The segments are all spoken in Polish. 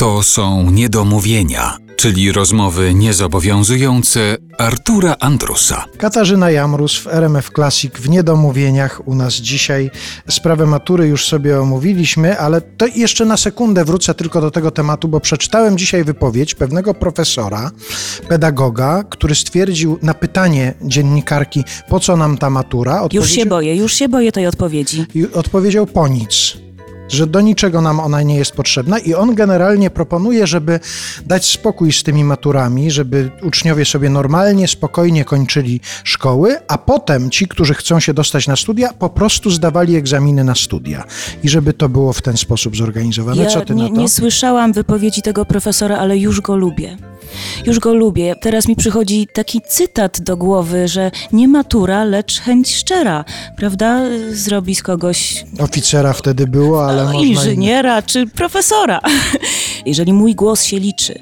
To są niedomówienia, czyli rozmowy niezobowiązujące Artura Andrusa. Katarzyna Jamrus w RMF Classic w Niedomówieniach u nas dzisiaj. Sprawę matury już sobie omówiliśmy, ale to jeszcze na sekundę wrócę tylko do tego tematu, bo przeczytałem dzisiaj wypowiedź pewnego profesora, pedagoga, który stwierdził na pytanie dziennikarki, po co nam ta matura? Już się boję, już się boję tej odpowiedzi. I odpowiedział po nic że do niczego nam ona nie jest potrzebna i on generalnie proponuje, żeby dać spokój z tymi maturami, żeby uczniowie sobie normalnie, spokojnie kończyli szkoły, a potem ci, którzy chcą się dostać na studia, po prostu zdawali egzaminy na studia i żeby to było w ten sposób zorganizowane. Ja Co ty nie, na to? nie słyszałam wypowiedzi tego profesora, ale już go lubię. Już go lubię. Teraz mi przychodzi taki cytat do głowy, że nie matura, lecz chęć szczera, prawda? Zrobi z kogoś Oficera wtedy było, ale no, inżyniera czy profesora. Jeżeli mój głos się liczy,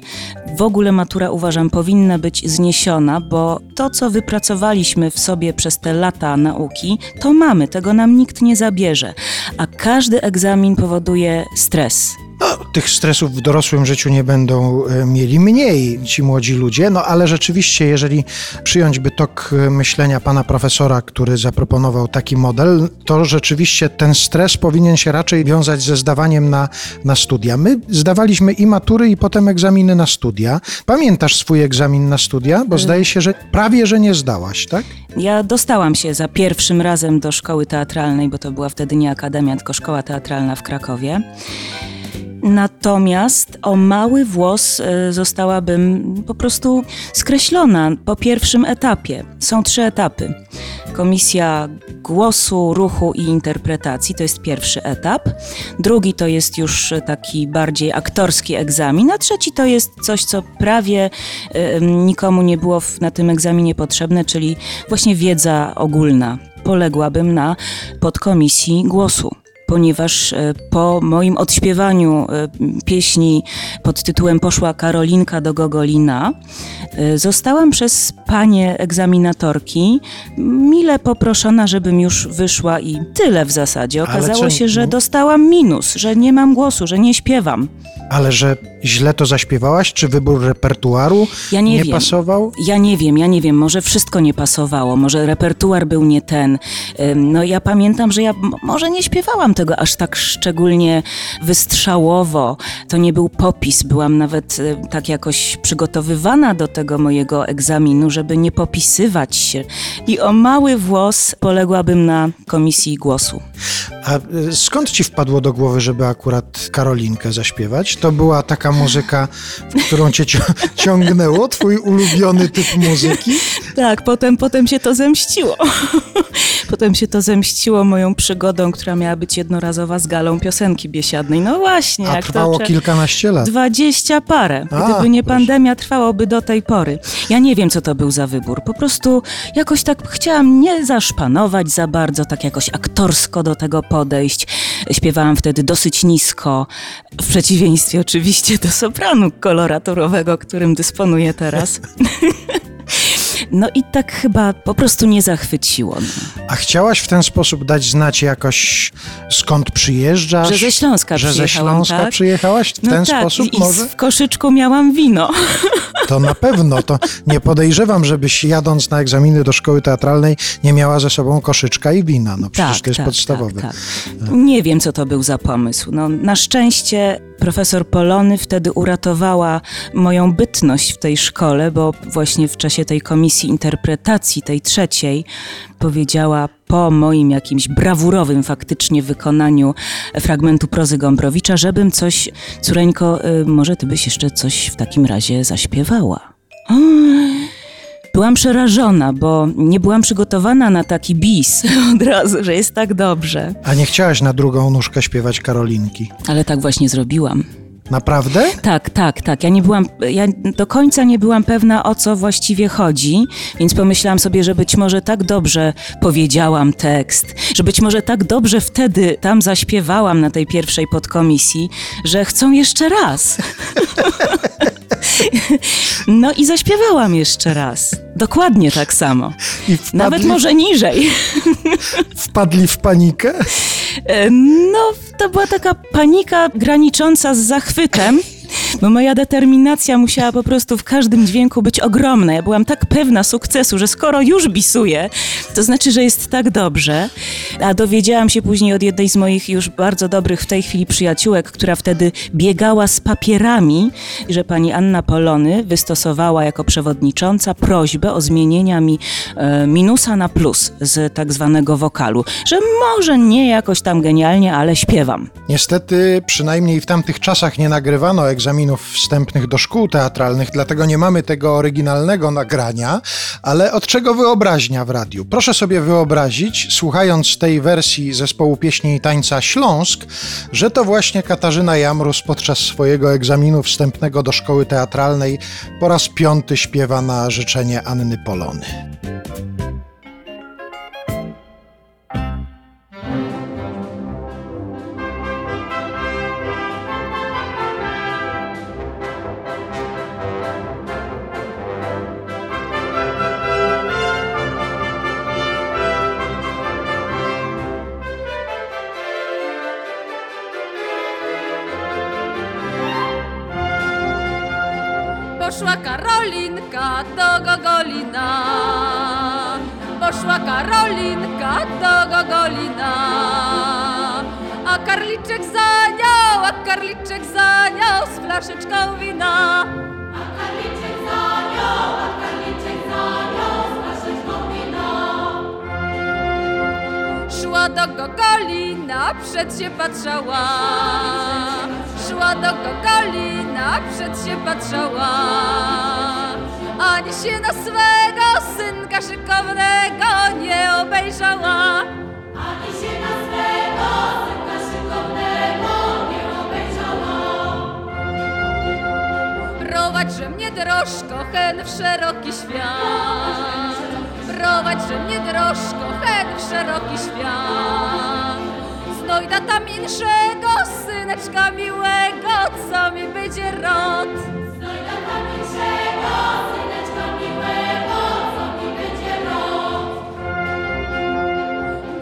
w ogóle matura uważam powinna być zniesiona, bo to, co wypracowaliśmy w sobie przez te lata nauki, to mamy, tego nam nikt nie zabierze. A każdy egzamin powoduje stres. No, tych stresów w dorosłym życiu nie będą e, mieli mniej ci młodzi ludzie, no ale rzeczywiście, jeżeli przyjąć by tok e, myślenia pana profesora, który zaproponował taki model, to rzeczywiście ten stres powinien się raczej wiązać ze zdawaniem na, na studia. My zdawaliśmy i matury, i potem egzaminy na studia. Pamiętasz swój egzamin na studia? Bo zdaje się, że prawie, że nie zdałaś, tak? Ja dostałam się za pierwszym razem do szkoły teatralnej, bo to była wtedy nie akademia, tylko szkoła teatralna w Krakowie. Natomiast o mały włos e, zostałabym po prostu skreślona po pierwszym etapie. Są trzy etapy. Komisja głosu, ruchu i interpretacji to jest pierwszy etap. Drugi to jest już taki bardziej aktorski egzamin, a trzeci to jest coś, co prawie y, nikomu nie było na tym egzaminie potrzebne, czyli właśnie wiedza ogólna. Poległabym na podkomisji głosu ponieważ e, po moim odśpiewaniu e, pieśni pod tytułem Poszła Karolinka do Gogolina, e, zostałam przez panie egzaminatorki mile poproszona, żebym już wyszła i tyle w zasadzie. Okazało się, że dostałam minus, że nie mam głosu, że nie śpiewam. Ale że źle to zaśpiewałaś? Czy wybór repertuaru ja nie, nie wiem. pasował? Ja nie wiem, ja nie wiem. Może wszystko nie pasowało, może repertuar był nie ten. No ja pamiętam, że ja może nie śpiewałam tego aż tak szczególnie wystrzałowo. To nie był popis. Byłam nawet tak jakoś przygotowywana do tego mojego egzaminu, żeby nie popisywać się. I o mały włos poległabym na komisji głosu. A y, skąd ci wpadło do głowy, żeby akurat Karolinkę zaśpiewać? To była taka muzyka, w którą cię ciągnęło, twój ulubiony typ muzyki? Tak, potem, potem się to zemściło. Potem się to zemściło moją przygodą, która miała być jednorazowa z galą piosenki biesiadnej. No właśnie. A trwało to, kilkanaście lat. Dwadzieścia parę. A, Gdyby nie proszę. pandemia, trwałoby do tej pory. Ja nie wiem, co to był za wybór. Po prostu jakoś tak chciałam nie zaszpanować za bardzo, tak jakoś aktorsko do tego podejść. Śpiewałam wtedy dosyć nisko, w przeciwieństwie oczywiście do sopranu koloraturowego, którym dysponuję teraz. No i tak chyba po prostu nie zachwyciło. No. A chciałaś w ten sposób dać znać jakoś skąd przyjeżdżasz? Że ze Śląska Że ze przyjechałam, Śląska tak? przyjechałaś w No ten tak, sposób i może? w koszyczku miałam wino. To na pewno. To nie podejrzewam, żebyś jadąc na egzaminy do szkoły teatralnej nie miała ze sobą koszyczka i wina. No przecież to jest podstawowe. Tak, tak. Nie wiem, co to był za pomysł. No, na szczęście profesor Polony wtedy uratowała moją bytność w tej szkole, bo właśnie w czasie tej komisji interpretacji, tej trzeciej, powiedziała po moim jakimś brawurowym faktycznie wykonaniu fragmentu prozy Gombrowicza, żebym coś, córeńko, y, może ty byś jeszcze coś w takim razie zaśpiewała. Byłam przerażona, bo nie byłam przygotowana na taki bis od razu, że jest tak dobrze. A nie chciałaś na drugą nóżkę śpiewać Karolinki? Ale tak właśnie zrobiłam. Naprawdę? Tak, tak, tak. Ja nie byłam, ja do końca nie byłam pewna o co właściwie chodzi, więc pomyślałam sobie, że być może tak dobrze powiedziałam tekst, że być może tak dobrze wtedy tam zaśpiewałam na tej pierwszej podkomisji, że chcą jeszcze raz. No i zaśpiewałam jeszcze raz. Dokładnie tak samo. Wpadli, Nawet może niżej. wpadli w panikę? E, No, to była taka panika granicząca z zachwytem. Bo moja determinacja musiała po prostu w każdym dźwięku być ogromna. Ja byłam tak pewna sukcesu, że skoro już bisuję, to znaczy, że jest tak dobrze. A dowiedziałam się później od jednej z moich już bardzo dobrych w tej chwili przyjaciółek, która wtedy biegała z papierami, że pani Anna Polony wystosowała jako przewodnicząca prośbę o zmienienia mi e, minusa na plus z tak zwanego wokalu, że może nie jakoś tam genialnie, ale śpiewam. Niestety, przynajmniej w tamtych czasach nie nagrywano egzaminów wstępnych do szkół teatralnych, dlatego nie mamy tego oryginalnego nagrania, ale od czego wyobraźnia w radiu? Proszę sobie wyobrazić, słuchając tej wersji zespołu pieśni i tańca Śląsk, że to właśnie Katarzyna Jamrus podczas swojego egzaminu wstępnego do szkoły teatralnej po raz piąty śpiewa na życzenie Anny Polony. Poszła Karolinka do Gogolina. Poszła Karolinka do Gogolina. A karliczek za nią, a karliczek za nią z flaszeczką wina. A karliczek za nią, a karliczek za nią z flaszeczką wina. Szła do Gogolina, przed się patrzała. Szła do Gogolina, przed się patrzała. Ani się na swego synka szykownego nie obejrzała. Ani się na swego synka szykownego nie obejrzała. Prowadź, że mnie drożko, hen w szeroki świat. Prowadź, że mnie drożko, hen w szeroki świat. Znojda tam inszego, syneczka miłego, co mi będzie rod. Znojda tam inszego, syneczka miłego, co mi będzie rod.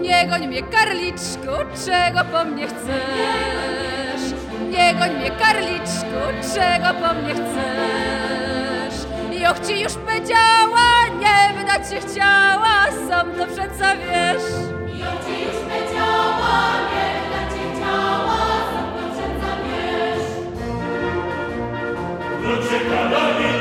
Nie goń mnie, karliczku, czego po mnie chcesz? Nie goń mnie, karliczku, czego po mnie chcesz? Joch ci już powiedziała, nie wydać się chciała, sam to przeca wiesz. Joch ci już powiedziała, nie sam